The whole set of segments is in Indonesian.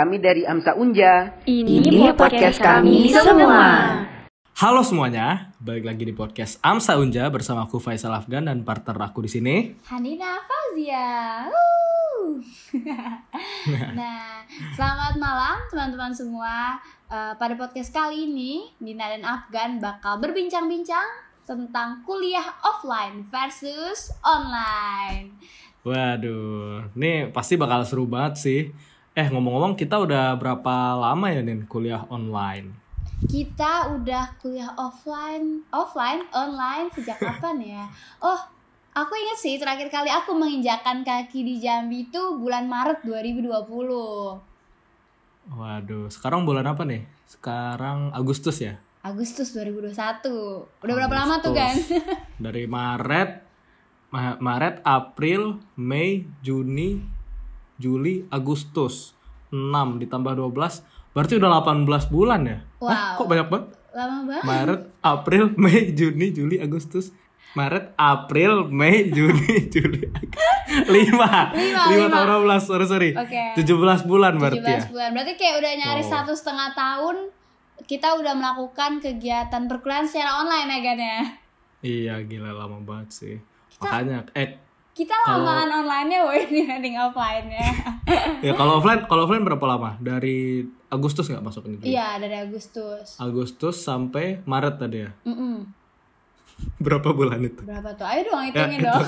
Kami dari Amsa Unja. Ini podcast kami semua. Halo semuanya, balik lagi di podcast Amsa Unja bersama aku Faisal Afgan dan partner aku di sini. Hanina Fauzia. Nah, selamat malam teman-teman semua. Eh, pada podcast kali ini, Nina dan Afgan bakal berbincang-bincang tentang kuliah offline versus online. Waduh, nih pasti bakal seru banget sih. Eh ngomong-ngomong kita udah berapa lama ya nih kuliah online? Kita udah kuliah offline, offline, online sejak kapan ya? Oh, aku inget sih terakhir kali aku menginjakan kaki di Jambi itu bulan Maret 2020. Waduh, sekarang bulan apa nih? Sekarang Agustus ya? Agustus 2021. Udah berapa lama tuh kan? Agustus. Dari Maret, Ma- Maret, April, Mei, Juni, Juli, Agustus. 6 ditambah 12, berarti udah 18 bulan ya? Hah, Wow. kok banyak banget? Lama banget. Maret, April, Mei, Juni, Juli, Agustus. Maret, April, Mei, Juni, Juli, Agustus. Lima. Lima, Lima lima. tambah 12, sorry, sorry. Oke. 17 bulan berarti 17 ya. bulan. Berarti kayak udah nyaris Wow. satu setengah tahun kita udah melakukan kegiatan perkuliahan secara online ya kan ya. Iya, gila lama banget sih. Makanya, eh, Kita lamaan online-nya woy dibanding offline-nya. ya kalau offline, kalau offline berapa lama? Dari Agustus nggak masuknya? dulu? Iya, dari Agustus. Agustus sampai Maret tadi ya. Mm-mm. Berapa bulan itu? Berapa tuh? Ayo dong Ya, hitungin itu. dong.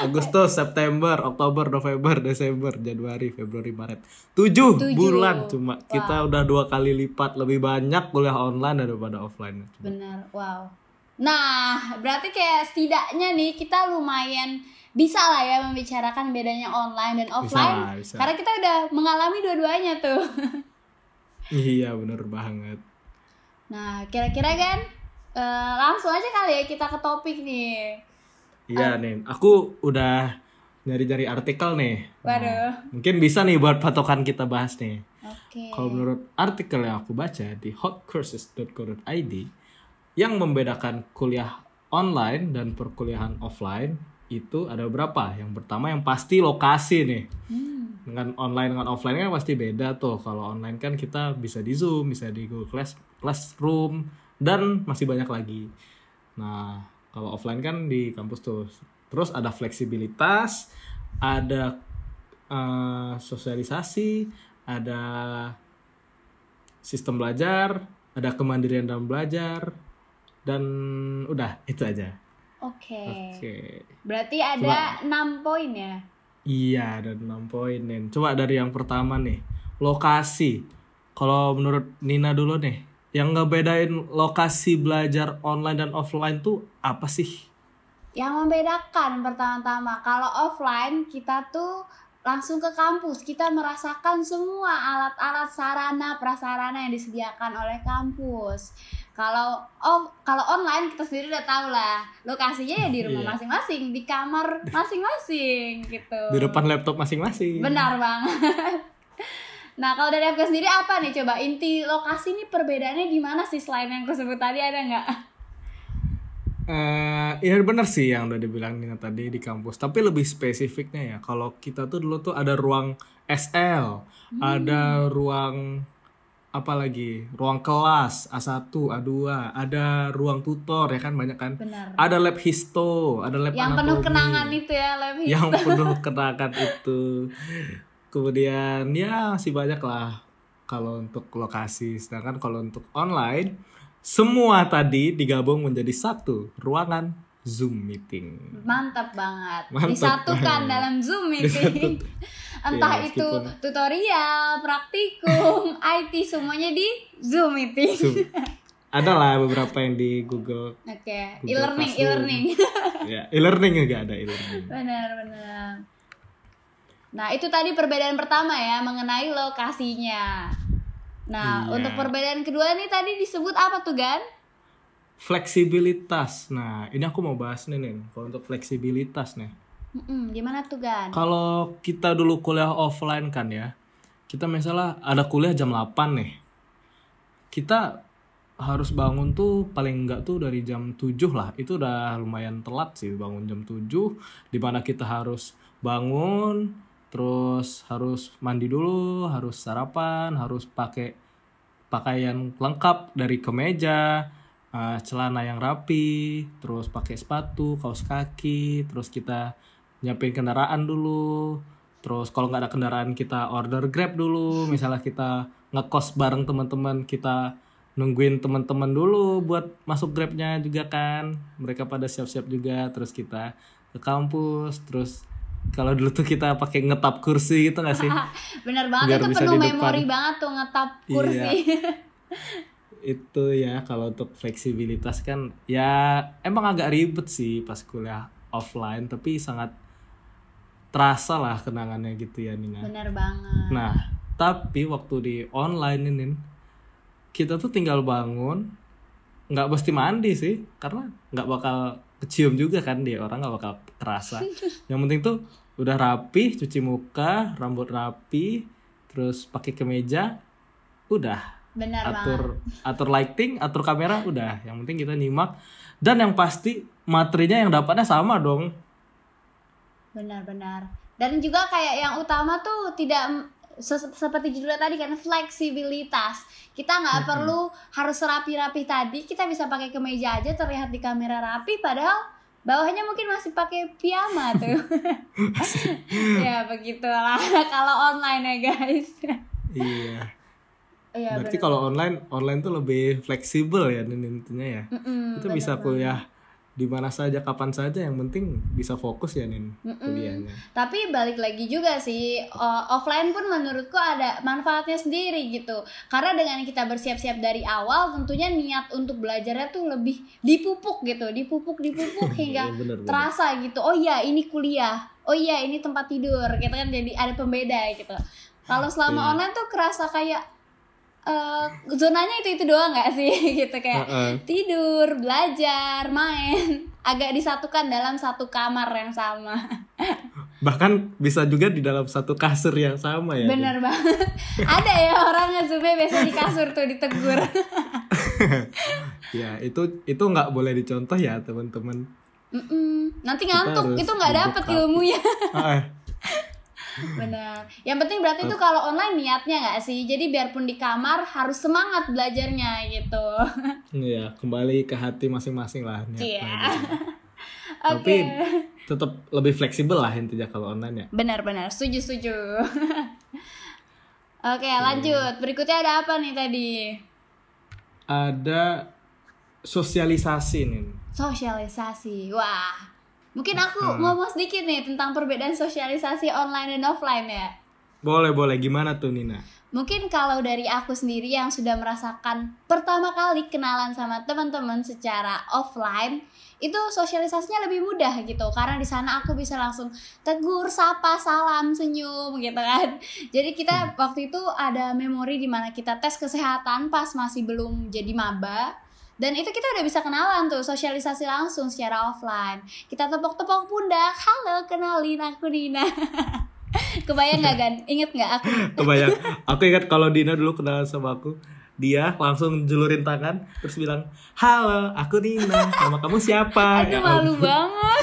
Agustus, September, Oktober, November, Desember, Januari, Februari, Maret. Tujuh, Tujuh. bulan cuma. Kita udah dua kali lipat lebih banyak kuliah online daripada offline. Benar. Wow. Nah, berarti kayak setidaknya nih kita lumayan bisa lah ya membicarakan bedanya online dan offline. lah, bisa. Karena kita udah mengalami dua-duanya tuh. Iya, bener banget. Nah, kira-kira kan eh, langsung aja kali ya kita ke topik nih. Iya nih, aku udah nyari-nyari artikel nih. Waduh. Mungkin bisa nih buat patokan kita bahas nih. Oke. Kalau menurut artikel yang aku baca di hotcourses.co.id yang membedakan kuliah online dan perkuliahan offline itu ada berapa? Yang pertama yang pasti lokasi nih. Hmm. Dengan online dengan offline kan pasti beda tuh. Kalau online kan kita bisa di Zoom, bisa di Google Class, Classroom dan masih banyak lagi. Nah, kalau offline kan di kampus tuh. Terus ada fleksibilitas, ada eh, sosialisasi, ada sistem belajar, ada kemandirian dalam belajar, dan udah itu aja. Oke. Oke. Berarti ada 6 poin ya. Iya, ada 6 poin nih. Coba dari yang pertama nih, lokasi. Kalau menurut Nina dulu nih, yang ngebedain lokasi belajar online dan offline tuh apa sih? Yang membedakan pertama-tama kalau offline kita tuh langsung ke kampus, kita merasakan semua alat-alat sarana prasarana yang disediakan oleh kampus. Kalau oh kalau online kita sendiri udah tahu lah lokasinya ya di rumah Iya. masing-masing, di kamar masing-masing gitu. Di depan laptop masing-masing. Benar banget. Nah kalau dari FK sendiri apa nih coba inti lokasi ini perbedaannya di mana sih selain yang aku sebut tadi ada nggak? Eh, iya bener sih yang udah dibilang Nina tadi di kampus. Tapi lebih spesifiknya ya, kalau kita tuh dulu tuh ada ruang SL, ada ruang apa lagi? Ruang kelas A1, A2, ada ruang tutor ya kan banyak kan? Benar. Ada lab histo, ada lab Yang penuh kenangan itu ya lebih. yang penuh kenangan itu. Kemudian ya masih banyak lah kalau untuk lokasi. Sedangkan kalau untuk online semua tadi digabung menjadi satu ruangan Zoom meeting. Mantap banget. Mantap Disatukan banget. dalam Zoom meeting. Entah Ya, itu tutorial, praktikum, IT semuanya di Zoom meeting. Zoom. Ada lah beberapa yang di Google Oke, Google e-learning, e-learning. ya e-learning juga ada e-learning. benar, benar. Nah, itu tadi perbedaan pertama ya mengenai lokasinya. Nah, Iya. untuk perbedaan kedua nih tadi disebut apa tuh, Gan? Fleksibilitas. Nah, ini aku mau bahas nih nih. Kalau untuk fleksibilitas nih. Mm-mm, gimana tuh, Gan? Kalau kita dulu kuliah offline kan ya, kita misalnya ada kuliah jam 8 nih. Kita harus bangun tuh paling enggak tuh dari jam 7 lah. Itu udah lumayan telat sih bangun jam 7 di mana kita harus bangun terus harus mandi dulu harus sarapan harus pakai pakaian lengkap dari kemeja eh, celana yang rapi terus pakai sepatu kaos kaki terus kita nyiapin kendaraan dulu. Terus kalau nggak ada kendaraan kita order grab dulu. Misalnya kita ngekos bareng teman-teman kita nungguin teman-teman dulu buat masuk grabnya juga kan. Mereka pada siap-siap juga terus kita ke kampus terus kalau dulu tuh kita pakai ngetap kursi gitu gak sih? Bener banget Biar itu penuh memori banget tuh ngetap Iya. itu ya kalau untuk fleksibilitas kan ya emang agak ribet sih pas kuliah offline tapi sangat terasa lah kenangannya gitu ya Nina Bener banget. Nah, tapi waktu di online ini kita tuh tinggal bangun, nggak mesti mandi sih, karena nggak bakal kecium juga kan dia orang nggak bakal terasa. Yang penting tuh udah rapi, cuci muka, rambut rapi, terus pakai kemeja, udah Bener banget. atur atur lighting, atur kamera, udah. Yang penting kita nyimak dan yang pasti materinya yang dapatnya sama dong. Benar-benar. Dan juga kayak yang utama tuh tidak se- seperti judulnya tadi kan fleksibilitas. Kita nggak perlu harus rapi-rapi tadi, kita bisa pakai kemeja aja terlihat di kamera rapi padahal bawahnya mungkin masih pakai piyama tuh. ya begitulah kalau online ya guys. Iya. Iya Berarti kalau online online tuh lebih fleksibel ya intinya ya. Mm-mm, Itu benar bisa kuliah di mana saja kapan saja yang penting bisa fokus ya Nin kuliahnya. Tapi balik lagi juga sih offline pun menurutku ada manfaatnya sendiri gitu. Karena dengan kita bersiap-siap dari awal tentunya niat untuk belajarnya tuh lebih dipupuk gitu, dipupuk dipupuk hingga Iya, bener, bener. terasa gitu. Oh iya ini kuliah. Oh iya ini tempat tidur. Gitu kan jadi ada pembeda gitu. Kalau selama Iya. online tuh kerasa kayak eh zonanya itu itu doang nggak sih gitu kayak Heeh. tidur, belajar, main agak disatukan dalam satu kamar yang sama. Bahkan bisa juga di dalam satu kasur yang sama ya. Nin. Bener banget. Ada ya orang ngezoomnya biasa di kasur tuh ditegur. Ya, itu itu nggak boleh dicontoh ya, teman-teman. Mm-mm. Nanti ngantuk itu nggak dapet ilmunya. Bener. Yang penting berarti tuh kalau online niatnya nggak sih. Jadi biarpun di kamar harus semangat belajarnya gitu. Iya, kembali ke hati masing-masing lah niat Iya. belajarnya. Oke. Tapi tetap lebih fleksibel lah intinya kalau online ya. Benar-benar setuju setuju. Oke lanjut. Berikutnya ada apa nih tadi? Ada sosialisasi nih. Sosialisasi. Wah. Mungkin aku ngomong sedikit nih tentang perbedaan sosialisasi online dan offline ya. Boleh, boleh. Gimana tuh Nina? Mungkin kalau dari aku sendiri yang sudah merasakan pertama kali kenalan sama teman-teman secara offline, itu sosialisasinya lebih mudah gitu karena di sana aku bisa langsung tegur, sapa, salam, senyum gitu kan. Jadi kita waktu itu ada memori di mana kita tes kesehatan pas masih belum jadi maba dan itu kita udah bisa kenalan tuh sosialisasi langsung secara offline. Kita tepok-tepok pundak, halo kenalin aku Nina. Kebayang nggak kan? Ingat nggak aku Kebayang. aku ingat kalau Dina dulu kenalan sama aku, dia langsung julurin tangan terus bilang, "Halo, aku Dina. Nama kamu siapa?" Aduh Ya malu banget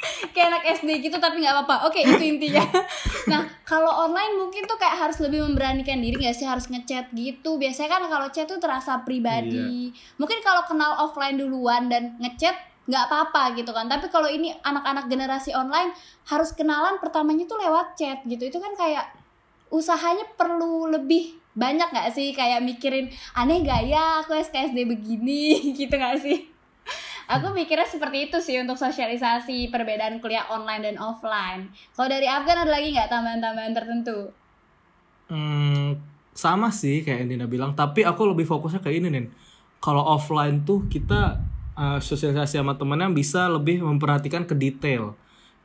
Kayak anak SD gitu tapi nggak apa-apa. Oke itu intinya. Nah kalau online mungkin tuh kayak harus lebih memberanikan diri gak sih? Harus ngechat gitu. Biasanya kan kalau chat tuh terasa pribadi. Mungkin kalau kenal offline duluan dan ngechat nggak apa-apa gitu kan. Tapi kalau ini anak-anak generasi online Harus kenalan pertamanya tuh lewat chat gitu. Itu kan kayak usahanya perlu lebih banyak gak sih? Kayak mikirin aneh gak ya? Aku SKSD begini gitu gak sih Aku mikirnya seperti itu sih untuk sosialisasi perbedaan kuliah online dan offline. Kalau dari Afgan ada lagi nggak tambahan-tambahan tertentu? Hmm, sama sih kayak yang Dina bilang, tapi aku lebih fokusnya ke ini nih. Kalau offline tuh kita uh, sosialisasi sama temennya bisa lebih memperhatikan ke detail.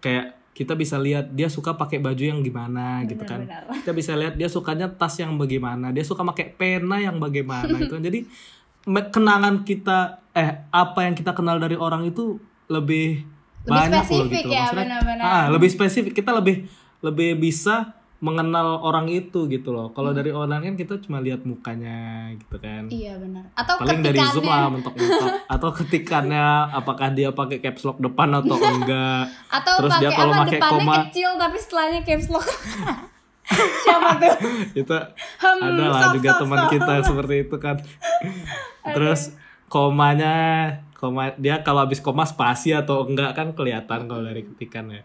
Kayak kita bisa lihat dia suka pakai baju yang gimana gitu kan. Benar-benar. Kita bisa lihat dia sukanya tas yang bagaimana, dia suka pakai pena yang bagaimana gitu. Jadi me- kenangan kita eh apa yang kita kenal dari orang itu lebih, Lebih banyak loh spesifik gitu. ya, Maksudnya, benar-benar. ah, lebih spesifik kita lebih lebih bisa mengenal orang itu gitu loh. Kalau dari online kan kita cuma lihat mukanya gitu kan. Iya benar. Atau Paling dari Zoom ketikannya ah mentok-mentok atau ketikannya apakah dia pakai caps lock depan atau enggak. atau Terus dia pakai kalau apa pakai koma kecil tapi setelahnya caps lock. Siapa tuh? itu Hmm, ada lah juga teman kita seperti itu kan. Terus komanya koma dia kalau habis koma spasi atau enggak kan kelihatan kalau dari ketikannya.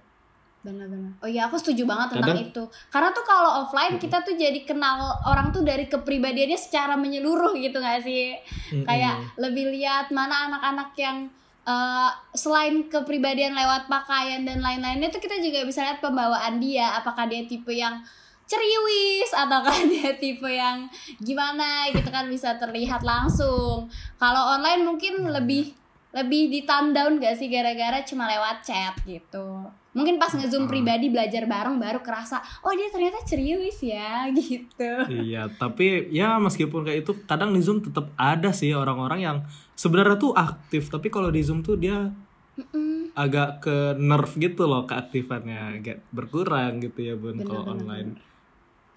Benar-benar. Oh iya, aku setuju banget tentang Kadang- itu. Karena tuh kalau offline kita tuh jadi kenal orang tuh dari kepribadiannya secara menyeluruh gitu gak sih? Mm-mm. Kayak lebih lihat mana anak-anak yang eh, selain kepribadian lewat pakaian dan lain-lainnya tuh kita juga bisa lihat pembawaan dia. Apakah dia tipe yang ceriwis ataukah dia tipe yang gimana gitu kan bisa terlihat langsung. Kalau online mungkin lebih lebih di thumb down gak sih gara-gara cuma lewat chat gitu mungkin pas ngezoom pribadi belajar bareng baru kerasa oh dia ternyata ceriwis ya gitu Iya, tapi ya meskipun kayak itu kadang di Zoom tetap ada sih orang-orang yang sebenarnya tuh aktif, tapi kalau di Zoom tuh dia Mm-mm. agak ke nerf gitu loh keaktifannya, agak berkurang gitu ya Bun kalau online.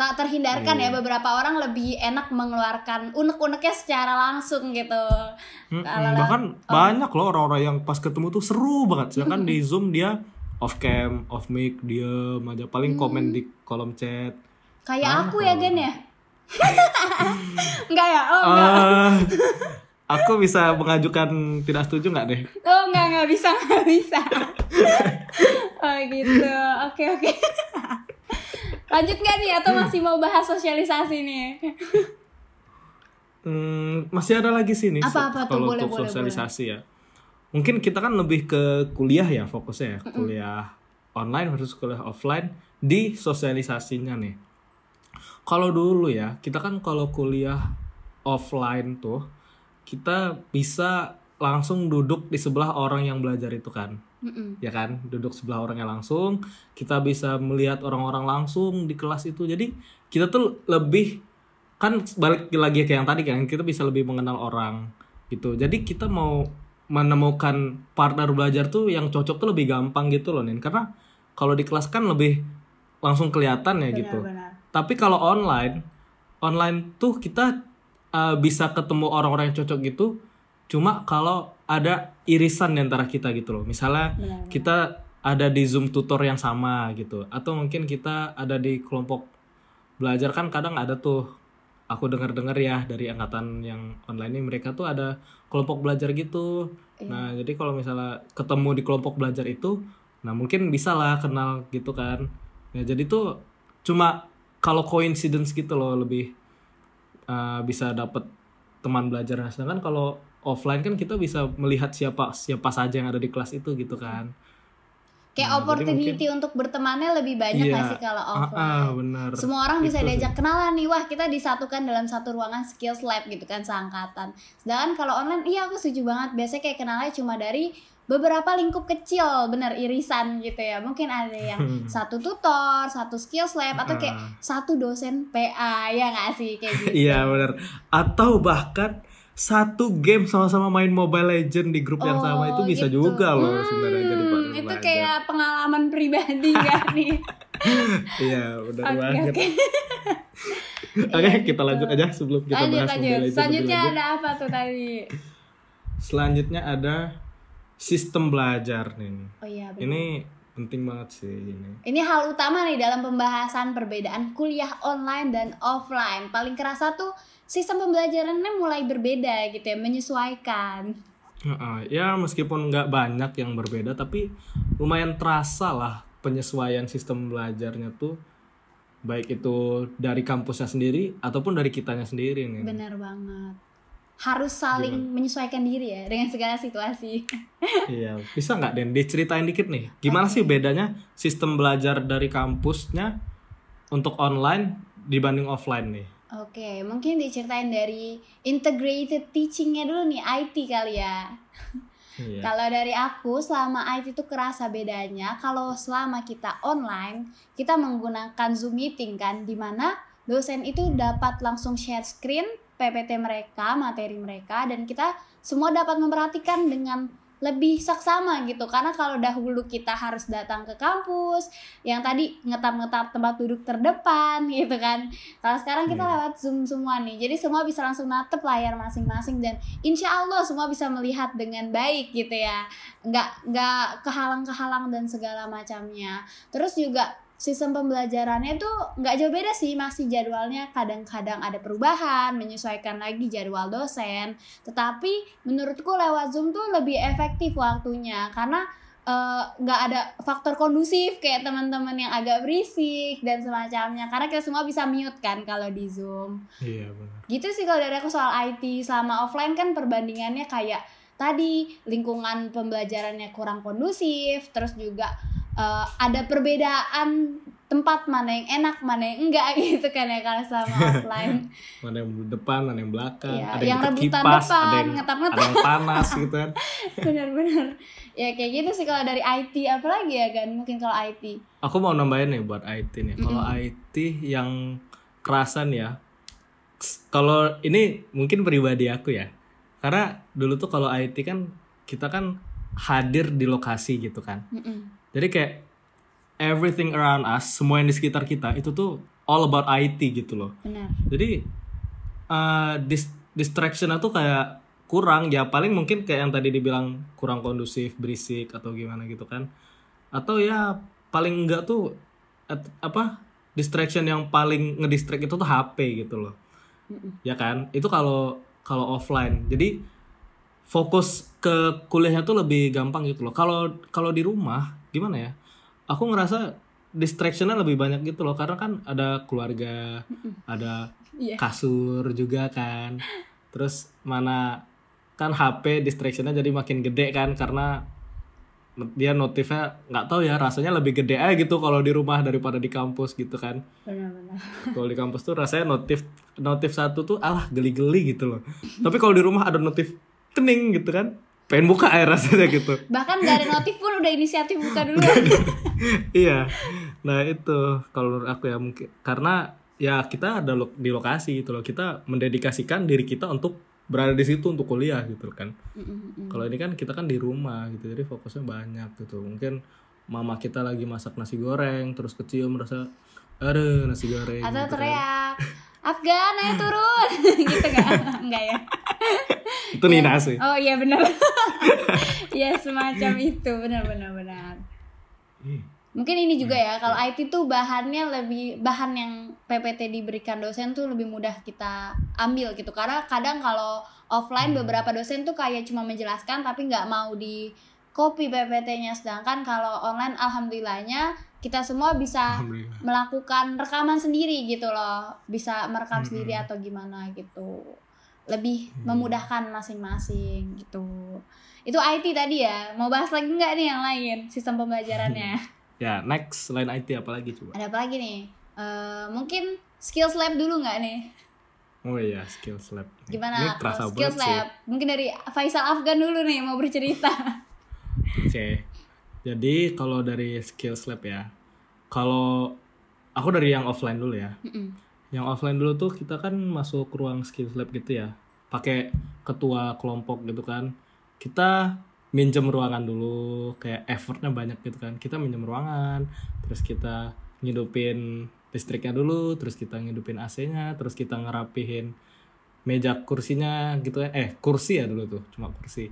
Tak terhindarkan ya Iya. beberapa orang lebih enak mengeluarkan unek-uneknya secara langsung gitu. Kalau lewat- bahkan banyak loh orang-orang yang pas ketemu tuh seru banget, sedangkan di Zoom dia off cam, off mic, diem aja. Paling komen di kolom chat. kayak Ah, aku ya Gen ya? enggak ya? Oh enggak. Ah, aku bisa mengajukan tidak setuju nggak deh? oh enggak enggak. Bisa enggak bisa. Oh gitu. Oke oke lanjut nggak nih atau masih mau bahas sosialisasi nih Hmm, masih ada lagi sih nih Apa-apa kalau Boleh, untuk boleh, sosialisasi ya. Mungkin kita kan lebih ke kuliah ya fokusnya ya, kuliah online versus kuliah offline di sosialisasinya nih. Kalau dulu ya, kita kan kalau kuliah offline tuh kita bisa langsung duduk di sebelah orang yang belajar itu kan. Mm-mm. Ya kan, duduk sebelah orangnya langsung, kita bisa melihat orang-orang langsung di kelas itu. Jadi kita tuh lebih kan balik lagi ke yang tadi kan kita bisa lebih mengenal orang gitu jadi kita mau menemukan partner belajar tuh yang cocok tuh lebih gampang gitu loh Nin karena kalau di kelas kan lebih langsung kelihatan ya gitu Benar-benar. tapi kalau online online tuh kita uh, bisa ketemu orang-orang yang cocok gitu cuma kalau ada irisan di antara kita gitu loh. Misalnya kita ada di zoom tutor yang sama gitu. Atau mungkin kita ada di kelompok belajar. Kan kadang ada tuh aku dengar-dengar ya dari angkatan yang online ini mereka tuh ada kelompok belajar gitu. Iya. nah jadi kalau misalnya ketemu di kelompok belajar itu nah mungkin bisa lah kenal gitu kan. Ya jadi tuh cuma kalau coincidence gitu loh lebih uh, bisa dapet teman belajar. Nah, sedangkan kalau offline kan kita bisa melihat siapa siapa saja yang ada di kelas itu gitu kan kayak Nah, opportunity untuk bertemannya lebih banyak Iya. nggak sih kalau Ah, offline ah, benar semua orang bisa sih. diajak kenalan nih wah kita disatukan dalam satu ruangan skills lab gitu kan seangkatan sedangkan kalau online iya aku setuju banget biasanya kayak kenalnya cuma dari beberapa lingkup kecil bener irisan gitu ya mungkin ada yang satu tutor satu skills lab atau kayak Ah. satu dosen PA ya nggak sih kayak gitu Iya benar. Atau bahkan satu game sama-sama main Mobile Legend di grup yang sama itu Oh, bisa gitu. juga loh Hmm, sebenarnya jadi partner itu belajar. kayak pengalaman pribadi gak nih Iya benar oke banget. oke Oke Iya, kita gitu. lanjut aja sebelum kita lanjut bahas Mobile lanjut Legend selanjutnya ada apa tuh tadi Selanjutnya ada sistem belajar nih. oh iya. Ini penting banget sih ini. Ini hal utama nih dalam pembahasan perbedaan kuliah online dan offline. Paling kerasa tuh sistem pembelajarannya mulai berbeda gitu ya, menyesuaikan. Ya meskipun nggak banyak yang berbeda tapi lumayan terasa lah penyesuaian sistem belajarnya tuh baik itu dari kampusnya sendiri ataupun dari kitanya sendiri nih. Benar banget. Harus saling menyesuaikan diri ya dengan segala situasi. Iya, bisa nggak Den diceritain dikit nih, gimana sih bedanya sistem belajar dari kampusnya untuk online dibanding offline nih? Oke, mungkin diceritain dari integrated teachingnya dulu nih IT kali ya. Iya. Kalau dari aku selama IT itu kerasa bedanya kalau selama kita online kita menggunakan Zoom meeting kan di mana dosen itu dapat langsung share screen PPT mereka, materi mereka dan kita semua dapat memperhatikan dengan lebih saksama gitu. Karena kalau dahulu kita harus datang ke kampus yang tadi ngetap-ngetap tempat duduk terdepan gitu kan. Kalau sekarang kita Iya. lewat zoom semua nih jadi semua bisa langsung natep layar masing-masing dan insya Allah semua bisa melihat dengan baik gitu ya. Nggak nggak kehalang-kehalang dan segala macamnya. Terus juga sistem pembelajarannya tuh nggak jauh beda sih masih jadwalnya kadang-kadang ada perubahan menyesuaikan lagi jadwal dosen. Tetapi menurutku lewat zoom tuh lebih efektif waktunya karena eh, nggak ada faktor kondusif kayak teman-teman yang agak berisik dan semacamnya. Karena kita semua bisa mute kan kalau di zoom. Iya benar. gitu sih kalau dari aku soal IT selama offline kan perbandingannya kayak tadi lingkungan pembelajarannya kurang kondusif terus juga eh, ada perbedaan tempat mana yang enak mana yang enggak gitu kan ya kalau selama offline Mana yang depan, mana yang belakang, Iya, ada yang yang, rebutan kipas, depan, ada yang ngetap-ngetap. ada yang panas gitu kan. benar-benar ya kayak gitu sih kalau dari IT apalagi ya kan mungkin kalau IT Aku mau nambahin nih buat IT nih. Kalau IT yang kerasan ya. Kalau ini mungkin pribadi aku ya. Karena dulu tuh kalau IT kan kita kan hadir di lokasi gitu kan. Mm-mm. Jadi kayak everything around us, semua yang di sekitar kita itu tuh all about IT gitu loh. benar Jadi uh, dis distractionnya tuh kayak kurang ya paling mungkin kayak yang tadi dibilang kurang kondusif, berisik atau gimana gitu kan. Atau ya paling enggak tuh at- apa distraction yang paling ngedistract itu tuh HP gitu loh. Ya kan? Itu kalau kalau offline. Jadi fokus ke kuliahnya tuh lebih gampang gitu loh. Kalau kalau di rumah gimana ya? Aku ngerasa distractionnya lebih banyak gitu loh karena kan ada keluarga, ada Iya. kasur juga kan. Terus mana kan HP distractionnya jadi makin gede kan karena dia notifnya nggak tahu ya rasanya lebih gede aja gitu kalau di rumah daripada di kampus gitu kan benar-benar kalau di kampus tuh rasanya notif notif satu tuh alah geli-geli gitu loh tapi kalau di rumah ada notif kening gitu kan pengen buka air rasanya gitu. Bahkan gak ada notif pun udah inisiatif buka duluan. Iya. Nah itu kalau menurut aku ya mungkin karena ya kita ada lo- di lokasi gitu loh. Kita mendedikasikan diri kita untuk berada di situ untuk kuliah gitu kan. Mm-mm. kalau ini kan kita kan di rumah gitu jadi fokusnya banyak gitu. Mungkin mama kita lagi masak nasi goreng terus kecium rasa aduh nasi goreng atau gitu kan. Afgan ayo turun. Gitu gak enggak ya. Itu Nina sih. Oh iya benar. Ya semacam itu. Benar benar benar. Mungkin ini juga ya kalau IT tuh bahannya lebih bahan yang PPT diberikan dosen tuh lebih mudah kita ambil gitu. Karena kadang kalau offline beberapa dosen tuh kayak cuma menjelaskan tapi nggak mau di copy PPT-nya sedangkan kalau online alhamdulillahnya kita semua bisa melakukan rekaman sendiri gitu loh. Bisa merekam Mm-mm. sendiri atau gimana gitu. Lebih memudahkan masing-masing gitu. Itu IT tadi ya. Mau bahas lagi nggak nih yang lain? Sistem pembelajarannya. Ya next. Selain IT apa lagi coba? Ada apa lagi nih? Eh, mungkin skills lab dulu nggak nih? Oh iya skills lab. Gimana? Ini banget sih. lab. Mungkin dari Faisal Afgan dulu nih mau bercerita. Oke jadi kalau dari skills lab ya kalau aku dari yang offline dulu ya. Mm-mm. yang offline dulu tuh kita kan masuk ruang skills lab gitu ya pakai ketua kelompok gitu kan. Kita minjem ruangan dulu kayak effortnya banyak gitu kan. Kita minjem ruangan terus kita ngidupin listriknya dulu terus kita ngidupin AC-nya terus kita ngerapihin meja kursinya gitu ya eh kursi ya dulu tuh cuma kursi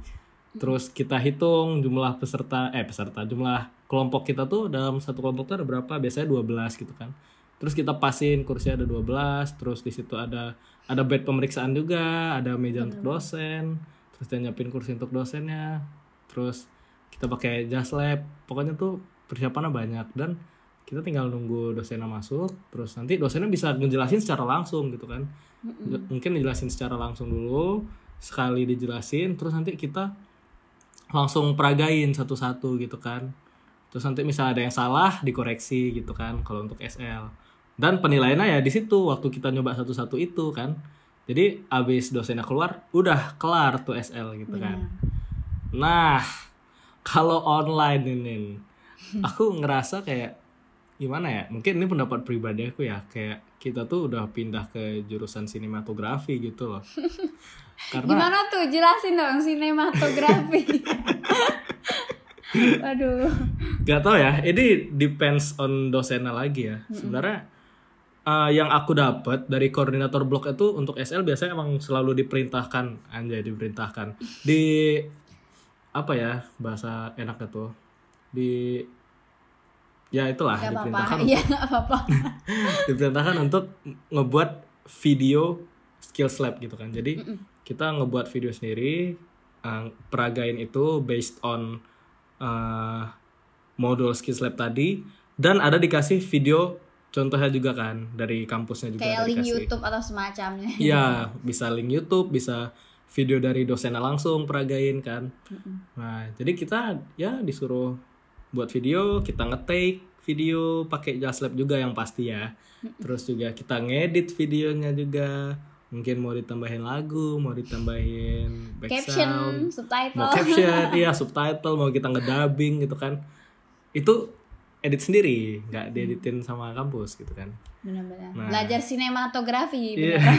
terus kita hitung jumlah peserta eh peserta jumlah kelompok kita tuh dalam satu kelompok tuh ada berapa? Biasanya 12 gitu kan. Terus kita pasin kursi ada 12 terus di situ ada ada bed pemeriksaan juga ada meja untuk dosen terus dia nyiapin kursi untuk dosennya terus kita pakai jas lab. Pokoknya tuh persiapannya banyak dan kita tinggal nunggu dosennya masuk terus nanti dosennya bisa ngejelasin secara langsung gitu kan. Mungkin dijelasin secara langsung dulu sekali dijelasin terus nanti kita langsung peragain satu-satu gitu kan. Terus nanti misalnya ada yang salah dikoreksi gitu kan kalau untuk SL dan penilaiannya ya di situ waktu kita nyoba satu-satu itu kan. Jadi abis dosennya keluar udah kelar tuh SL gitu kan. Nah kalau online ini aku ngerasa kayak gimana ya? Mungkin ini pendapat pribadi aku ya kayak kita tuh udah pindah ke jurusan sinematografi gitu loh karena gimana tuh jelasin dong sinematografi Aduh. Gak tau ya, ini depends on dosennya lagi ya. Sebenarnya eh, yang aku dapat dari koordinator blok itu untuk SL biasanya emang selalu diperintahkan, anjay diperintahkan di apa ya bahasa enaknya tuh di ya itulah Gak diperintahkan apa-apa. Iya, gak apa-apa. diperintahkan untuk ngebuat video skills lab gitu kan. Jadi kita ngebuat video sendiri, uh, peragain itu based on uh, modul skills lab tadi dan ada dikasih video contohnya juga kan dari kampusnya juga Kayak link dikasih. YouTube atau semacamnya. Iya, bisa link YouTube, bisa video dari dosennya langsung peragain kan. Nah, jadi kita ya disuruh buat video, kita nge-take video pakai Jaslab juga yang pasti ya. Terus juga kita ngedit videonya juga. Mungkin mau ditambahin lagu, mau ditambahin Caption, background, subtitle. mau caption, iya subtitle, mau kita ngedubbing gitu kan. Itu edit sendiri, nggak dieditin sama kampus gitu kan. Benar-benar. Nah. Belajar sinematografi. Iya.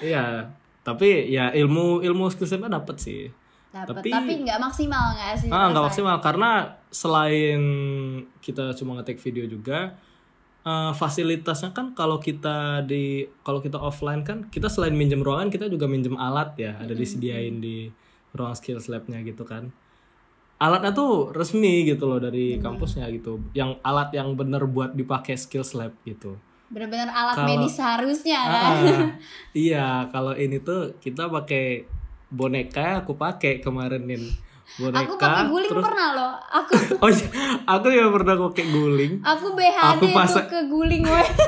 Iya. Tapi ya ilmu ilmu skillsnya dapat sih. Dapat. Tapi- Tapi nggak maksimal nggak sih? Ah, nggak maksimal karena selain kita cuma ngetik video juga eh, fasilitasnya kan kalau kita di kalau kita offline kan kita selain minjem ruangan kita juga minjem alat ya. Ada disediain di ruang skills labnya gitu kan. Alatnya tuh resmi gitu loh dari kampusnya gitu. Yang alat yang bener buat dipakai skills lab gitu. Benar-benar alat Kalau- medis seharusnya kan. Ah, iya, kalau ini tuh kita pakai boneka, aku pakai kemarin nih boneka. Aku pakai guling terus- pernah loh. Aku Oh iya, aku juga pernah pakai guling. aku BHD Aku tuh pasang- ke guling weh.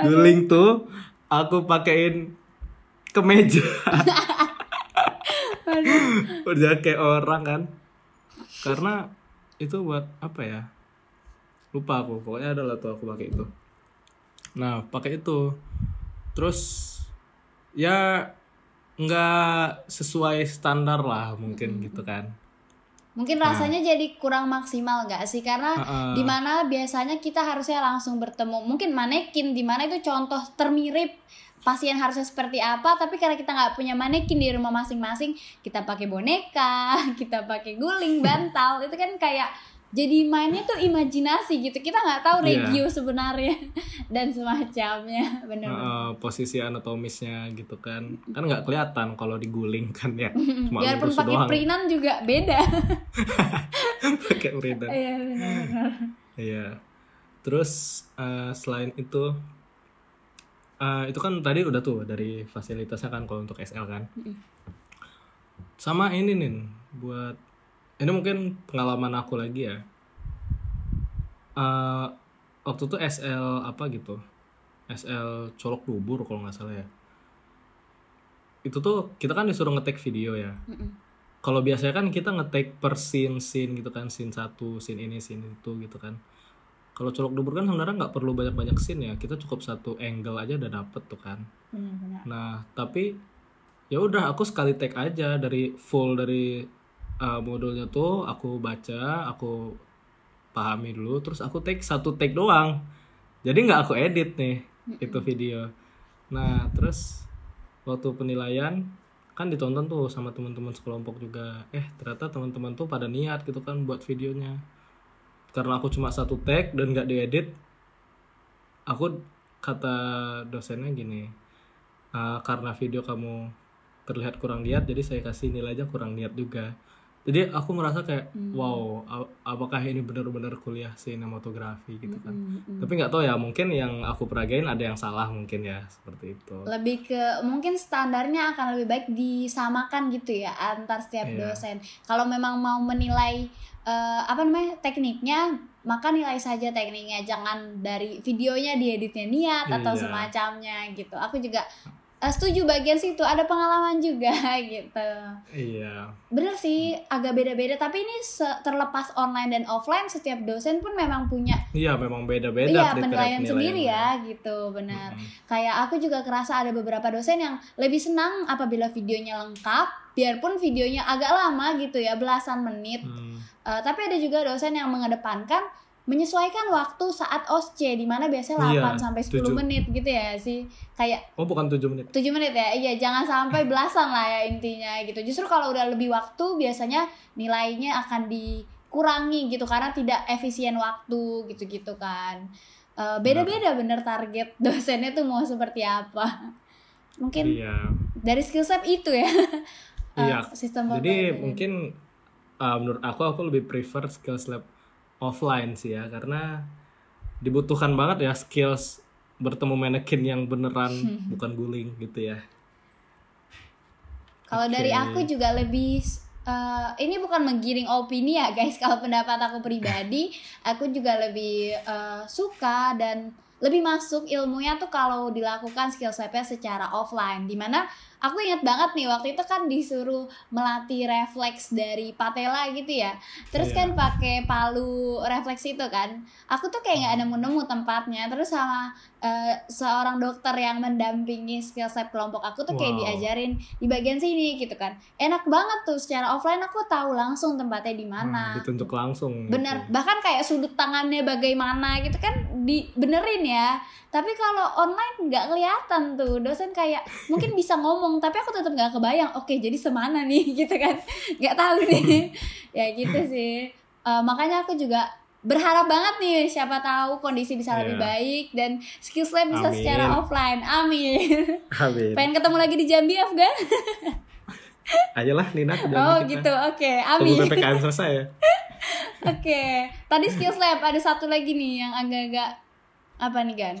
Guling tuh aku pakein ke meja. Udah kayak orang kan. Karena itu buat apa ya? Lupa aku, pokoknya ada lah tuh aku pakai itu. Nah, pakai itu. Terus ya nggak sesuai standar lah mungkin gitu kan. Mungkin Nah. rasanya jadi kurang maksimal nggak sih? Karena Heeh. di mana biasanya kita harusnya langsung bertemu. Mungkin manekin di mana itu contoh termirip pasien harusnya seperti apa tapi karena kita nggak punya manekin di rumah masing-masing kita pakai boneka kita pakai guling bantal itu kan kayak jadi mainnya tuh imajinasi gitu. Kita nggak tahu Iya. regio sebenarnya dan semacamnya. Bener. Heeh, posisi anatomisnya gitu kan. Kan nggak kelihatan kalau diguling kan ya. Cuma biarpun pakai perinan juga beda. Pakai uridan iya benar-benar iya. Terus eh, selain itu eh, itu kan tadi udah tuh dari fasilitasnya kan kalau untuk SL kan. Sama ini nih buat ini mungkin pengalaman aku lagi ya. Eh, waktu itu SL apa gitu? SL colok dubur kalau nggak salah ya. Itu tuh kita kan disuruh ngetek video ya. Kalau biasanya kan kita ngetek per scene scene gitu kan scene satu scene ini scene itu gitu kan. Kalau colok dubur kan sebenarnya nggak perlu banyak banyak scene ya. Kita cukup satu angle aja udah dapet tuh kan. Benar-benar. Nah tapi ya udah aku sekali take aja dari full dari uh, modulnya tuh aku baca aku pahami dulu terus aku take satu take doang. Jadi nggak aku edit nih itu video. Nah terus waktu penilaian kan ditonton tuh sama teman-teman sekelompok juga. Eh ternyata teman-teman tuh pada niat gitu kan buat videonya. Karena aku cuma satu take dan nggak diedit aku kata dosennya gini "Ah, karena video kamu terlihat kurang niat jadi saya kasih nilainya kurang niat juga jadi aku merasa kayak wow a- apakah ini benar-benar kuliah sinematografi gitu kan Mm-mm. tapi nggak tahu ya mungkin yang aku peragain ada yang salah mungkin ya seperti itu lebih ke mungkin standarnya akan lebih baik disamakan gitu ya antar setiap Iya. dosen. Kalau memang mau menilai eh, apa namanya tekniknya, maka nilai saja tekniknya, jangan dari videonya dieditnya niat atau Iya. semacamnya gitu. Aku juga eh, setuju bagian situ, ada pengalaman juga gitu. iya Bener sih, agak beda-beda. Tapi ini terlepas online dan offline, setiap dosen pun memang punya iya memang beda-beda iya penilaian sendiri ya gitu, benar. Mm-mm. Kayak aku juga kerasa ada beberapa dosen yang lebih senang apabila videonya lengkap, biarpun videonya agak lama gitu ya, belasan menit. Hmm. Eh, tapi ada juga dosen yang mengedepankan menyesuaikan waktu saat OSCE di mana biasanya 8 Iya, sampai 10 setuju. menit gitu ya sih. Kayak Oh bukan 7 menit. 7 menit ya iya jangan sampai belasan lah ya intinya gitu justru kalau udah lebih waktu biasanya nilainya akan dikurangi gitu karena tidak efisien waktu gitu-gitu kan Eh, beda-beda bener target dosennya tuh mau seperti apa mungkin Iya. dari skill set itu ya Iya. sistem Jadi mungkin uh, menurut aku aku lebih prefer skills lab offline sih ya karena dibutuhkan banget ya skills bertemu manekin yang beneran bukan guling gitu ya. Kalau Oke. dari aku juga lebih eh, ini bukan menggiring opini ya guys. Kalau pendapat aku pribadi, aku juga lebih eh, suka dan lebih masuk ilmunya tuh kalau dilakukan skill setnya secara offline. Di mana aku ingat banget nih waktu itu kan disuruh melatih refleks dari patella gitu ya. Terus Iya. kan pakai palu refleks itu kan. Aku tuh kayak nggak nemu-nemu tempatnya. Terus sama eh, seorang dokter yang mendampingi skill set kelompok aku tuh kayak Wow. diajarin di bagian sini gitu kan enak banget tuh secara offline aku tahu langsung tempatnya di mana Hmm, ditunjuk langsung. bener gitu. bahkan kayak sudut tangannya bagaimana gitu kan dibenerin ya tapi kalau online nggak kelihatan tuh dosen kayak mungkin bisa ngomong tapi aku tetap nggak kebayang oke jadi semana nih gitu kan nggak tahu nih ya gitu sih Eh, makanya aku juga berharap banget nih siapa tahu kondisi bisa lebih Iya. baik dan skill lab bisa Amin. secara offline amin Amin. pengen ketemu lagi di Jambi Afgan Ayolah Nina ke Jambi oh kita. gitu oke Tunggu amin PPKM selesai ya. Oke, tadi skills lab ada satu lagi nih yang agak-agak apa nih Gan?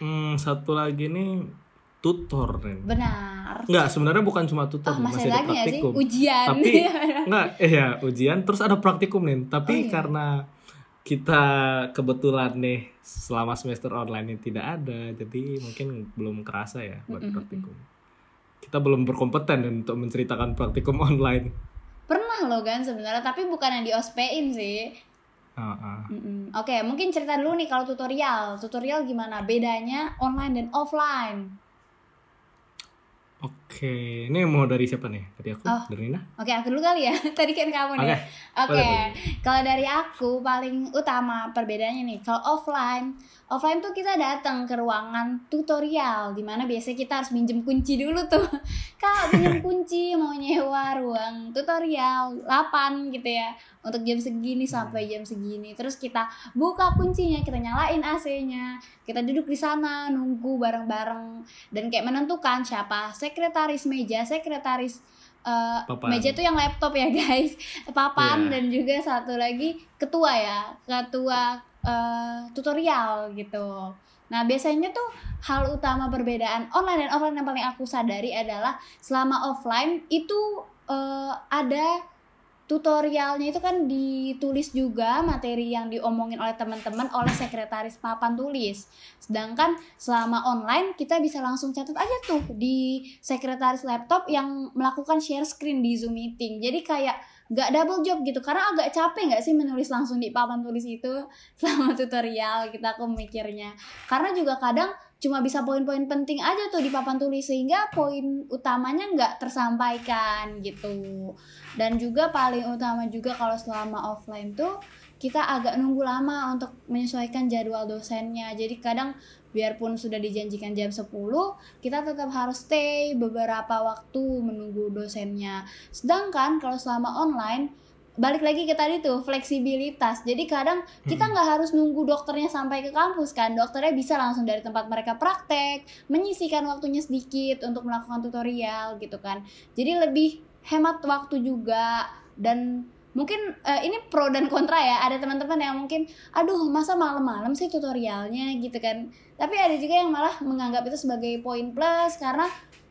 Hmm, satu lagi nih tutor nih. Benar. Enggak, sebenarnya bukan cuma tutor, Oh, masih, masih ada lagi ya sih praktikum. ujian. Tapi enggak, eh ya ujian terus ada praktikum nih. Tapi Oh, iya. karena kita kebetulan nih selama semester online ini tidak ada, jadi mungkin belum kerasa ya buat Mm-mm. praktikum. Kita belum berkompeten untuk menceritakan praktikum online. Pernah loh Gan sebenarnya, tapi bukan yang di ospein sih. Ah. Mm-mm. Oke, mungkin cerita dulu nih kalau tutorial. Tutorial gimana bedanya online dan offline? Oke, ini mau dari siapa nih? Dari aku, Oh. dari Nina? Oke, aku dulu kali ya. Tadi kan kamu nih. Oke, Oke, boleh, kalau dari aku paling utama perbedaannya nih, kalau offline, offline tuh kita datang ke ruangan tutorial, di mana biasanya kita harus minjem kunci dulu tuh, kak pinjem kunci mau nyewa ruang tutorial 8 gitu ya, untuk jam segini sampai jam segini, terus kita buka kuncinya, kita nyalain AC-nya, kita duduk di sana nunggu bareng-bareng dan kayak menentukan siapa sekretaris meja, sekretaris Papan. meja tuh yang laptop ya guys papan Iya. dan juga satu lagi ketua ya ketua eh, tutorial gitu nah biasanya tuh hal utama perbedaan online dan offline yang paling aku sadari adalah selama offline itu eh, ada tutorialnya itu kan ditulis juga materi yang diomongin oleh teman-teman oleh sekretaris papan tulis. Sedangkan selama online kita bisa langsung catat aja tuh di sekretaris laptop yang melakukan share screen di Zoom meeting. Jadi kayak gak double job gitu karena agak capek nggak sih menulis langsung di papan tulis itu selama tutorial kita aku mikirnya. Karena juga kadang cuma bisa poin-poin penting aja tuh di papan tulis sehingga poin utamanya nggak tersampaikan gitu. Dan juga paling utama juga kalau selama offline tuh kita agak nunggu lama untuk menyesuaikan jadwal dosennya. Jadi kadang biarpun sudah dijanjikan jam 10 kita tetap harus stay beberapa waktu menunggu dosennya. Sedangkan kalau selama online balik lagi ke tadi tuh fleksibilitas. Jadi kadang kita nggak harus nunggu dokternya sampai ke kampus kan. Dokternya bisa langsung dari tempat mereka praktek menyisikan waktunya sedikit untuk melakukan tutorial gitu kan. Jadi lebih hemat waktu juga dan mungkin eh, ini pro dan kontra ya. Ada teman-teman yang mungkin aduh masa malam-malam sih tutorialnya? gitu kan. Tapi ada juga yang malah menganggap itu sebagai poin plus karena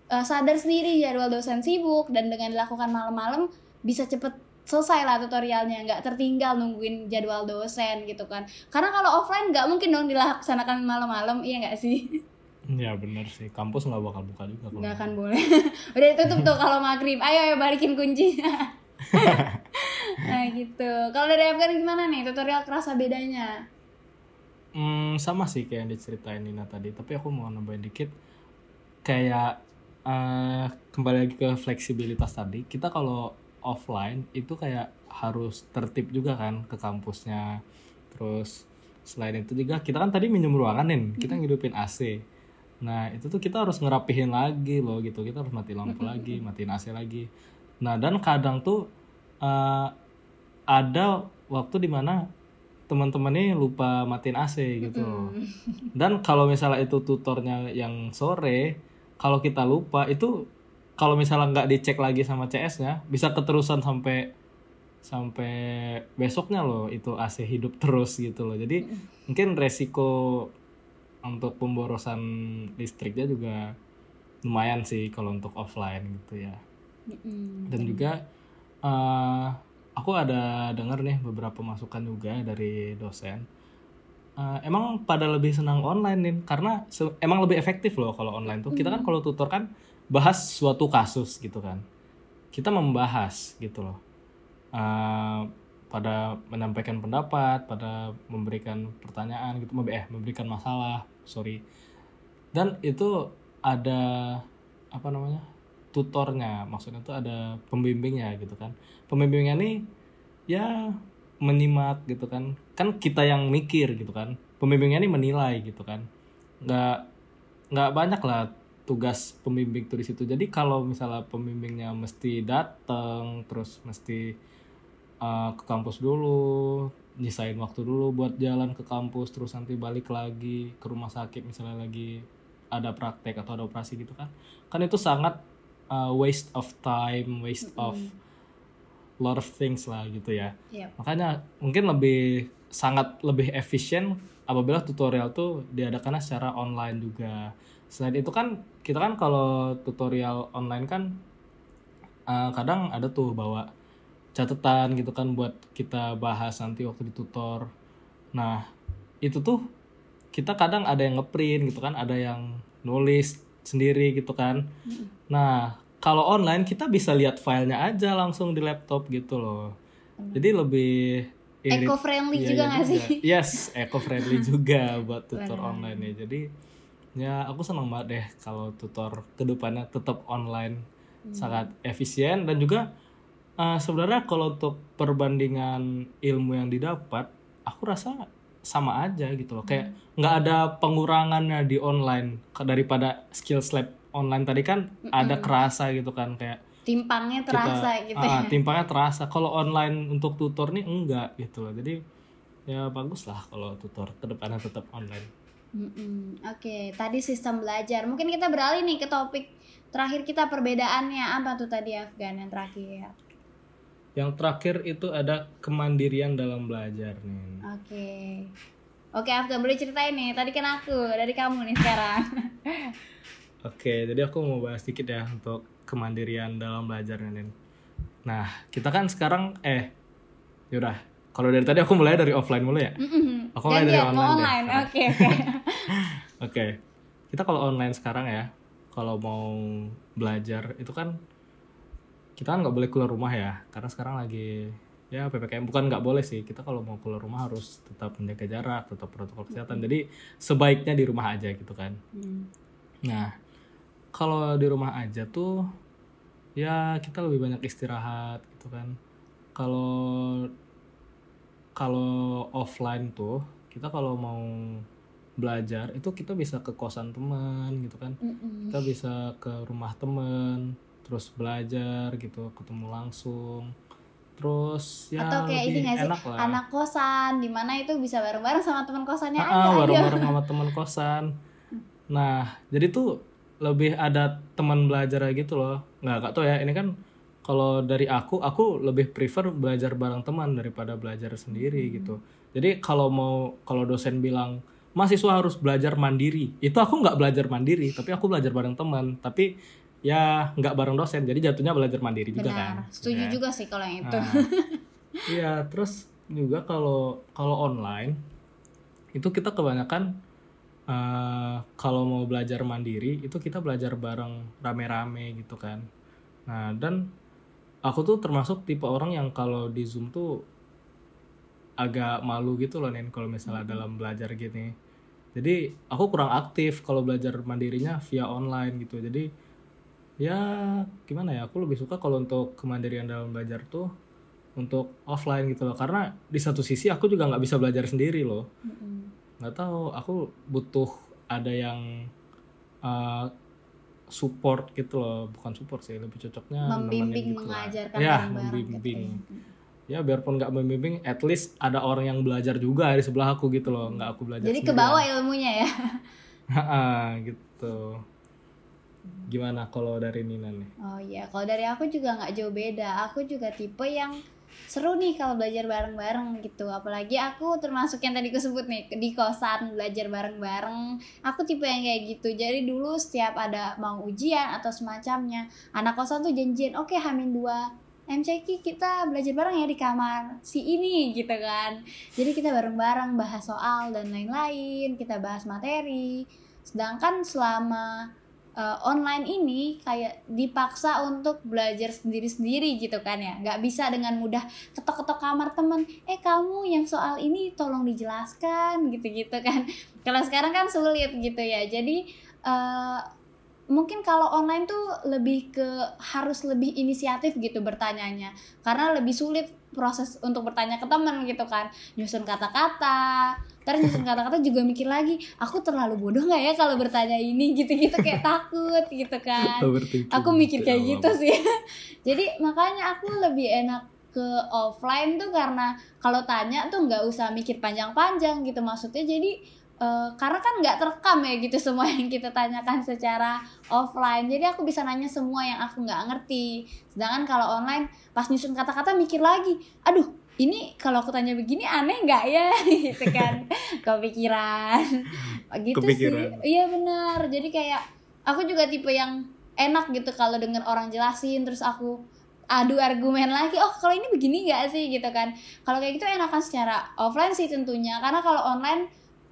eh, sadar sendiri jadwal dosen sibuk dan dengan dilakukan malam-malam bisa cepet selesai lah tutorialnya nggak tertinggal nungguin jadwal dosen gitu kan. Karena kalau offline nggak mungkin dong dilaksanakan malam-malam iya nggak sih? Ya benar sih, kampus nggak bakal buka juga. kalau nggak akan boleh. Udah ditutup tuh kalau maghrib. Ayo ayo balikin kuncinya nah gitu. Kalau dari Afgan gimana nih? Tutorial kerasa bedanya? Hmm, sama sih kayak yang diceritain Nina tadi, tapi aku mau nambahin dikit. Kayak eh, kembali lagi ke fleksibilitas tadi. Kita kalau offline itu kayak harus tertib juga kan ke kampusnya. Terus selain itu juga kita kan tadi minjem ruangan nih kita ngidupin AC nah itu tuh kita harus ngerapihin lagi loh gitu. Kita harus mati lampu lagi matiin AC lagi. Nah dan kadang tuh eh, ada waktu di mana teman-teman ini lupa matiin AC gitu loh. dan kalau misalnya itu tutornya yang sore kalau kita lupa itu kalau misalnya nggak dicek lagi sama CS-nya bisa keterusan sampai sampai besoknya loh itu AC hidup terus gitu loh. Jadi mungkin resiko untuk pemborosan listriknya juga lumayan sih kalau untuk offline gitu ya. Dan juga eh, aku ada dengar nih beberapa masukan juga dari dosen. Eh, emang pada lebih senang online nih karena emang lebih efektif loh kalau online tuh. Kita kan kalau tutor kan bahas suatu kasus gitu kan. Kita membahas gitu loh. Eh, pada menyampaikan pendapat pada memberikan pertanyaan gitu eh memberikan masalah sorry. Dan itu ada apa namanya tutornya maksudnya tuh ada pembimbingnya gitu kan. Pembimbingnya nih ya menyimak gitu kan. Kan kita yang mikir gitu kan. Pembimbingnya nih menilai gitu kan. Nggak nggak banyak lah tugas pembimbing tuh di situ jadi kalau misalnya pembimbingnya mesti datang terus mesti uh, ke kampus dulu nyisain waktu dulu buat jalan ke kampus terus nanti balik lagi ke rumah sakit misalnya lagi ada praktek atau ada operasi gitu kan. Kan itu sangat uh, waste of time waste of lot of things lah gitu ya. Yep. makanya mungkin lebih sangat lebih efisien apabila tutorial tuh diadakannya secara online juga selain itu kan kita kan kalau tutorial online kan eh, kadang ada tuh bawa catatan gitu kan buat kita bahas nanti waktu ditutor. Nah itu tuh kita kadang ada yang ngeprint gitu kan ada yang nulis sendiri gitu kan. Nah kalau online kita bisa lihat filenya aja langsung di laptop gitu loh. Jadi lebih Eco friendly Iya, juga iya nggak sih? Yes, eco friendly juga buat tutor online ya. Jadi ya aku senang banget deh kalau tutor ke depannya tetap online Hmm. sangat efisien dan juga eh, sebenarnya kalau untuk perbandingan ilmu yang didapat, aku rasa sama aja gitu loh. Kayak Hmm. nggak ada pengurangannya di online daripada skill lab online tadi kan ada kerasa gitu kan kayak Timpangnya kita terasa gitu ah, ya. timpangnya terasa kalau online untuk tutor nih enggak gitu loh jadi ya bagus lah kalau tutor ke depannya tetap online Mm-mm. Oke, tadi sistem belajar. Mungkin kita beralih nih ke topik terakhir kita perbedaannya apa tuh tadi Afgan yang terakhir. yang terakhir itu ada kemandirian dalam belajar nih Oke. Oke Afgan boleh ceritain nih. Tadi kan aku dari kamu nih sekarang. oke jadi aku mau bahas sedikit ya untuk kemandirian dalam belajar nih nah kita kan sekarang eh yaudah kalau dari tadi aku mulai dari offline mulu ya Mm-mm. Aku mulai dari Gantian, mau online deh. online. Oke oke. Oke, kita kalau online sekarang ya, kalau mau belajar itu kan kita kan nggak boleh keluar rumah ya, karena sekarang lagi ya ppkm bukan nggak boleh sih. Kita kalau mau keluar rumah harus tetap menjaga jarak, tetap protokol kesehatan. Jadi sebaiknya di rumah aja gitu kan. Hmm. Nah, kalau di rumah aja tuh ya kita lebih banyak istirahat gitu kan. Kalau kalau offline tuh kita kalau mau belajar itu kita bisa ke kosan teman gitu kan. Mm-mm. Kita bisa ke rumah teman terus belajar gitu, ketemu langsung. Terus ya Atau kayak ini lebih nggak sih enak lah. anak kosan di mana itu bisa bareng-bareng sama teman kosannya Ah, aja. ayo. bareng-bareng sama teman kosan. Nah, jadi tuh lebih ada teman belajar gitu loh. Nggak, gak tau ya. Ini kan kalau dari aku, aku lebih prefer belajar bareng teman daripada belajar sendiri gitu. Jadi kalau mau kalau dosen bilang mahasiswa harus belajar mandiri, itu aku nggak belajar mandiri, tapi aku belajar bareng teman. Tapi ya nggak bareng dosen, jadi jatuhnya belajar mandiri juga kan. Benar. Setuju Ya. juga sih kalau yang itu. Nah, Iya, terus juga kalau kalau online itu kita kebanyakan eh, kalau mau belajar mandiri itu kita belajar bareng rame-rame gitu kan. Nah, dan aku tuh termasuk tipe orang yang kalau di Zoom tuh agak malu gitu loh Nen kalau misalnya dalam belajar gini. Jadi aku kurang aktif kalau belajar mandirinya via online gitu. Jadi ya gimana ya aku lebih suka kalau untuk kemandirian dalam belajar tuh untuk offline gitu loh karena di satu sisi aku juga nggak bisa belajar sendiri loh Mm-mm. nggak tahu aku butuh ada yang uh, support gitu loh. Bukan support sih lebih cocoknya membimbing gitu lah. mengajarkan ya bareng-bareng membimbing. Gitu ya. biarpun nggak membimbing at least ada orang yang belajar juga di sebelah aku gitu loh. Nggak aku belajar jadi ke bawah ilmunya ya. Gitu. Gimana kalau dari Nina nih? Oh iya kalau dari aku juga nggak jauh beda. Aku juga tipe yang seru nih kalau belajar bareng-bareng gitu. Apalagi aku termasuk yang tadi aku nih di kosan belajar bareng-bareng. Aku tipe yang kayak gitu. Jadi dulu setiap ada mau ujian atau semacamnya anak kosan tuh janjian oke hamin dua MCQ kita belajar bareng ya di kamar si ini gitu kan. Jadi kita bareng-bareng bahas soal dan lain-lain kita bahas materi. Sedangkan selama uh, online ini kayak dipaksa untuk belajar sendiri-sendiri gitu kan ya. Nggak bisa dengan mudah ketok-ketok kamar temen eh kamu yang soal ini tolong dijelaskan gitu-gitu kan. Kalau sekarang kan sulit gitu ya. Jadi uh, mungkin kalau online tuh lebih ke harus lebih inisiatif gitu bertanyanya. Karena lebih sulit proses untuk bertanya ke teman gitu kan. Nyusun kata-kata. Terus nyusun kata-kata juga mikir lagi aku terlalu bodoh nggak ya kalau bertanya ini? Gitu-gitu kayak takut gitu kan. Aku mikir kayak ya gitu sih. Jadi makanya aku lebih enak ke offline tuh karena kalau tanya tuh nggak usah mikir panjang-panjang gitu. Maksudnya jadi eh, karena kan nggak terekam ya gitu semua yang kita tanyakan secara offline. Jadi aku bisa nanya semua yang aku nggak ngerti. Sedangkan kalau online pas nyusun kata-kata mikir lagi aduh ini kalau aku tanya begini aneh nggak ya? Gitu kan. Kepikiran. Gitu Kepikiran. sih iya benar. Jadi kayak aku juga tipe yang enak gitu kalau denger orang jelasin terus aku adu argumen lagi oh kalau ini begini nggak sih? Gitu kan. Kalau kayak gitu enakan secara offline sih tentunya. Karena kalau online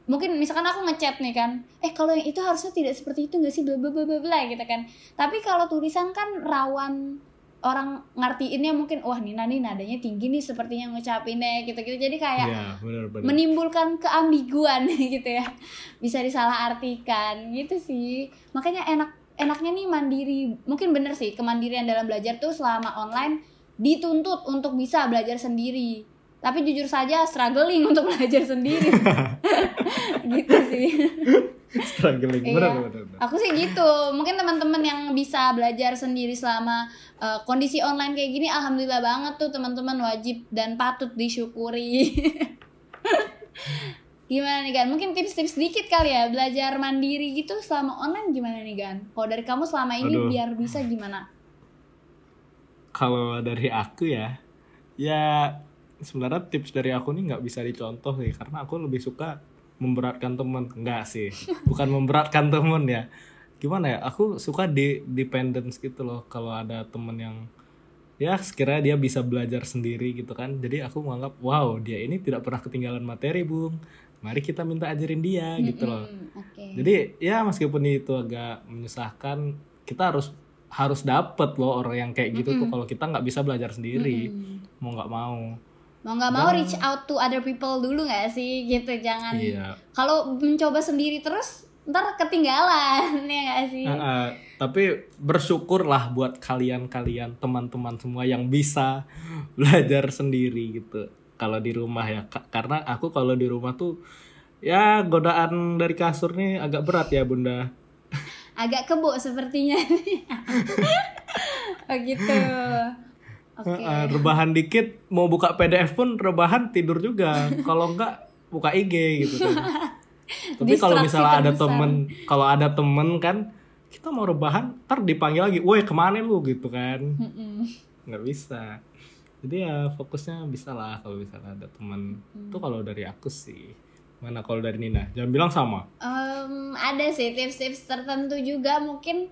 mungkin misalkan aku ngechat nih kan eh kalau yang itu harusnya tidak seperti itu nggak sih? Bla bla bla bla gitu kan. Tapi kalau tulisan kan rawan orang ngertiinnya mungkin wah Nina nih nadanya tinggi nih sepertinya ngucapinnya gitu-gitu. Jadi kayak Iya, benar-benar. menimbulkan keambiguan gitu ya. Bisa disalahartikan gitu sih. Makanya enak enaknya nih mandiri. Mungkin bener sih kemandirian dalam belajar tuh selama online dituntut untuk bisa belajar sendiri tapi jujur saja struggling untuk belajar sendiri. Gitu sih. Struggling Iya. benar benar benar. aku sih gitu. Mungkin teman-teman yang bisa belajar sendiri selama uh, kondisi online kayak gini alhamdulillah banget tuh teman-teman wajib dan patut disyukuri. Gimana nih Gan? Mungkin tips-tips sedikit kali ya belajar mandiri gitu selama online gimana nih Gan? Kalau dari kamu selama ini Aduh. biar bisa gimana? Kalau dari aku ya, ya sebenarnya tips dari aku nih nggak bisa dicontoh sih karena aku lebih suka memberatkan temen. Enggak sih. Bukan memberatkan temen ya. Gimana ya? Aku suka di dependence gitu loh kalau ada temen yang ya sekiranya dia bisa belajar sendiri gitu kan. Jadi aku menganggap wow dia ini tidak pernah ketinggalan materi bung. Mari kita minta ajarin dia gitu loh. Oke. Jadi ya meskipun itu agak menyusahkan kita harus harus dapet loh orang yang kayak gitu tuh Mm-mm. kalau kita nggak bisa belajar sendiri. Mm-mm. mau nggak mau mau nggak mau Dan- reach out to other people dulu nggak sih? Gitu jangan iya. Kalau mencoba sendiri terus ntar ketinggalan ya nggak sih? Ah, ah. tapi bersyukurlah buat kalian-kalian teman-teman semua yang bisa belajar sendiri gitu. Kalau di rumah ya Ka- karena aku kalau di rumah tuh ya godaan dari kasur nih agak berat ya bunda. Agak kebo sepertinya. Oh gitu oke. Ah, ah, rebahan dikit mau buka PDF pun rebahan tidur juga. Kalau enggak buka IG gitu kan. Tapi kalau misalnya ada terbesar. temen kalau ada temen kan kita mau rebahan ntar dipanggil lagi woi ke mana lu? gitu kan. Nggak bisa. Jadi ya fokusnya bisa lah kalau misalnya ada teman Hmm. itu kalau dari aku sih. Mana kalau dari Nina? Jangan bilang sama. Em, ada sih tips-tips tertentu juga mungkin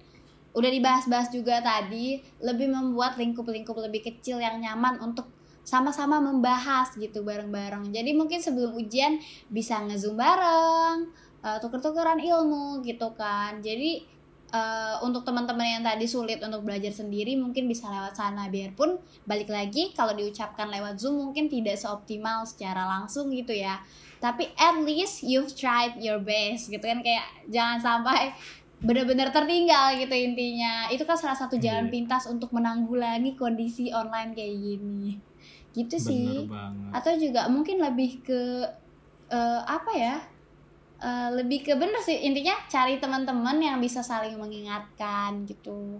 udah dibahas-bahas juga tadi lebih membuat lingkup-lingkup lebih kecil yang nyaman untuk sama-sama membahas gitu bareng-bareng. Jadi mungkin sebelum ujian bisa ngezoom bareng eh, tuker-tukeran ilmu gitu kan. Jadi eh, untuk teman-teman yang tadi sulit untuk belajar sendiri mungkin bisa lewat sana. Biarpun balik lagi kalau diucapkan lewat zoom mungkin tidak seoptimal secara langsung gitu ya. Tapi at least you've tried your best gitu kan. Kayak jangan sampai benar-benar tertinggal gitu intinya. Itu kan salah satu jalan Iya. pintas untuk menanggulangi kondisi online kayak gini. Gitu sih. Bener banget. atau juga mungkin lebih ke eh, apa ya Eh, lebih ke bener sih. Intinya cari teman-teman yang bisa saling mengingatkan gitu.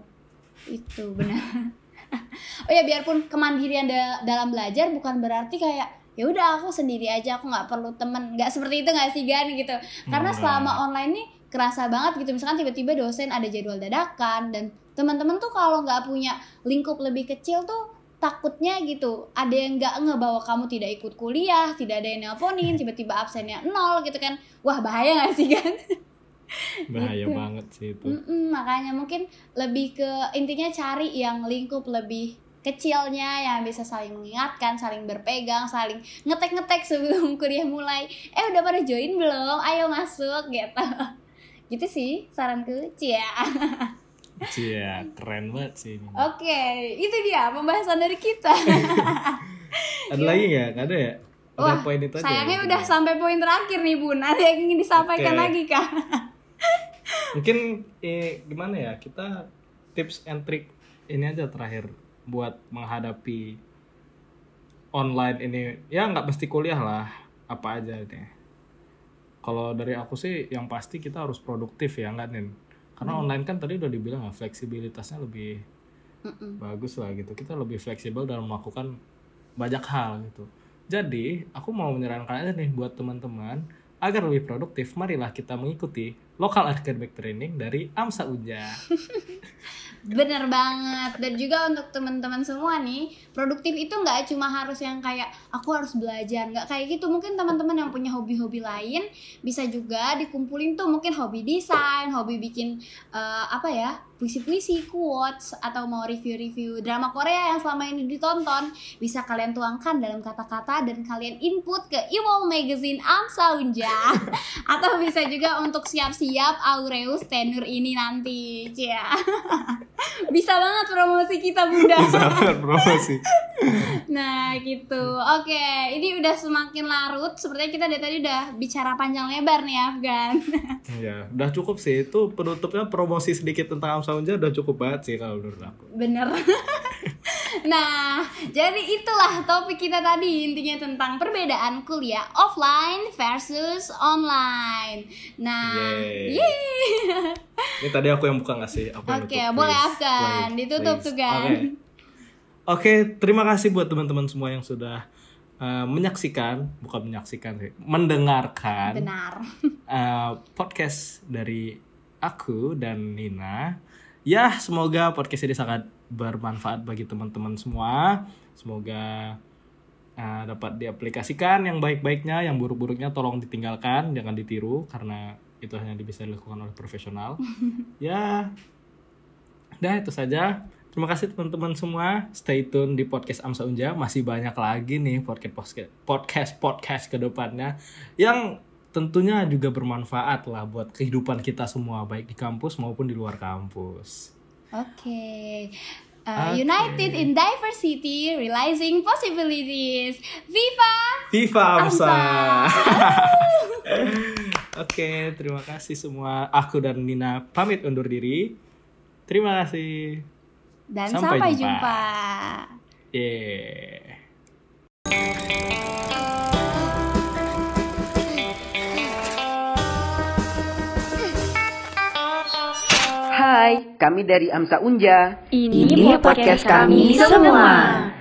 Itu benar. Oh ya biarpun kemandirian da- dalam belajar bukan berarti kayak ya udah aku sendiri aja aku nggak perlu temen nggak seperti itu nggak sih Gan? Gitu. Karena selama online nih kerasa banget gitu misalkan tiba-tiba dosen ada jadwal dadakan dan teman-teman tuh kalau nggak punya lingkup lebih kecil tuh takutnya gitu ada yang nggak nge bahwa kamu tidak ikut kuliah tidak ada yang nelponin tiba-tiba absennya nol gitu kan wah bahaya nggak sih kan Bahaya gitu. banget sih itu. Mm-mm, makanya mungkin lebih ke intinya cari yang lingkup lebih kecilnya yang bisa saling mengingatkan, saling berpegang, saling ngetek-ngetek sebelum kuliah mulai. Eh udah pada join belum? Ayo masuk gitu. Gitu sih saranku. Cia. Cia, keren banget sih ini. Oke, itu dia pembahasan dari kita. Ada lagi nggak? Ada ya? Udah Wah, poin itu aja. sayangnya ya? udah sampai poin terakhir nih Bun. Ada yang ingin disampaikan Oke. lagi kah? Mungkin eh, gimana ya? Kita tips and trick ini aja terakhir buat menghadapi online ini. Ya nggak mesti kuliah lah, apa aja deh. Kalau dari aku sih yang pasti kita harus produktif ya nggak Nin? Karena online kan tadi udah dibilang ya fleksibilitasnya lebih Mm-mm. bagus lah gitu. Kita lebih fleksibel dalam melakukan banyak hal gitu. Jadi, aku mau menyarankan aja nih buat teman-teman agar lebih produktif, marilah kita mengikuti Local Academic Training dari AMSA Uja. Bener banget. Dan juga untuk teman-teman semua nih produktif itu nggak cuma harus yang kayak aku harus belajar. Nggak kayak gitu. Mungkin teman-teman yang punya hobi-hobi lain bisa juga dikumpulin tuh mungkin hobi desain hobi bikin eh, apa ya puisi-puisi quotes atau mau review-review drama Korea yang selama ini ditonton bisa kalian tuangkan dalam kata-kata dan kalian input ke Ewol Magazine Amsa Unja atau bisa juga untuk siap-siap Aureus tenur ini nanti Cia. Bisa banget promosi kita bunda. Sangat promosi. nah gitu oke ini udah semakin larut sepertinya kita dari tadi udah bicara panjang lebar nih Afgan ya, udah cukup sih. Itu penutupnya promosi sedikit tentang AMSA Uja udah cukup banget sih kalau menurut aku. bener nah jadi itulah topik kita tadi intinya tentang perbedaan kuliah offline versus online nah Yeay. yeay. Ini tadi aku yang buka nggak sih? Oke, nutup, boleh. Afgan. Ditutup please. tuh, Gan. Oke. Oke, terima kasih buat teman-teman semua yang sudah uh, menyaksikan, bukan menyaksikan sih, mendengarkan benar uh, podcast dari aku dan Nina. Ya, semoga podcast ini sangat bermanfaat bagi teman-teman semua. Semoga uh, dapat diaplikasikan yang baik-baiknya, yang buruk-buruknya tolong ditinggalkan, jangan ditiru karena itu hanya bisa dilakukan oleh profesional. ya, dah itu saja. Terima kasih teman-teman semua. Stay tune di podcast Amsa Unja. Masih banyak lagi nih podcast podcast podcast ke depannya yang tentunya juga bermanfaat lah buat kehidupan kita semua baik di kampus maupun di luar kampus. oke Uh, Oke. United in Diversity, Realizing Possibilities. Viva! Viva Amsa. Amsa. Oke, terima kasih semua. Aku dan Nina pamit undur diri. Terima kasih. Dan Sampai sampai, jumpa. jumpa. Yeah. Hai, kami dari Amsa Unja. Ini podcast kami semua.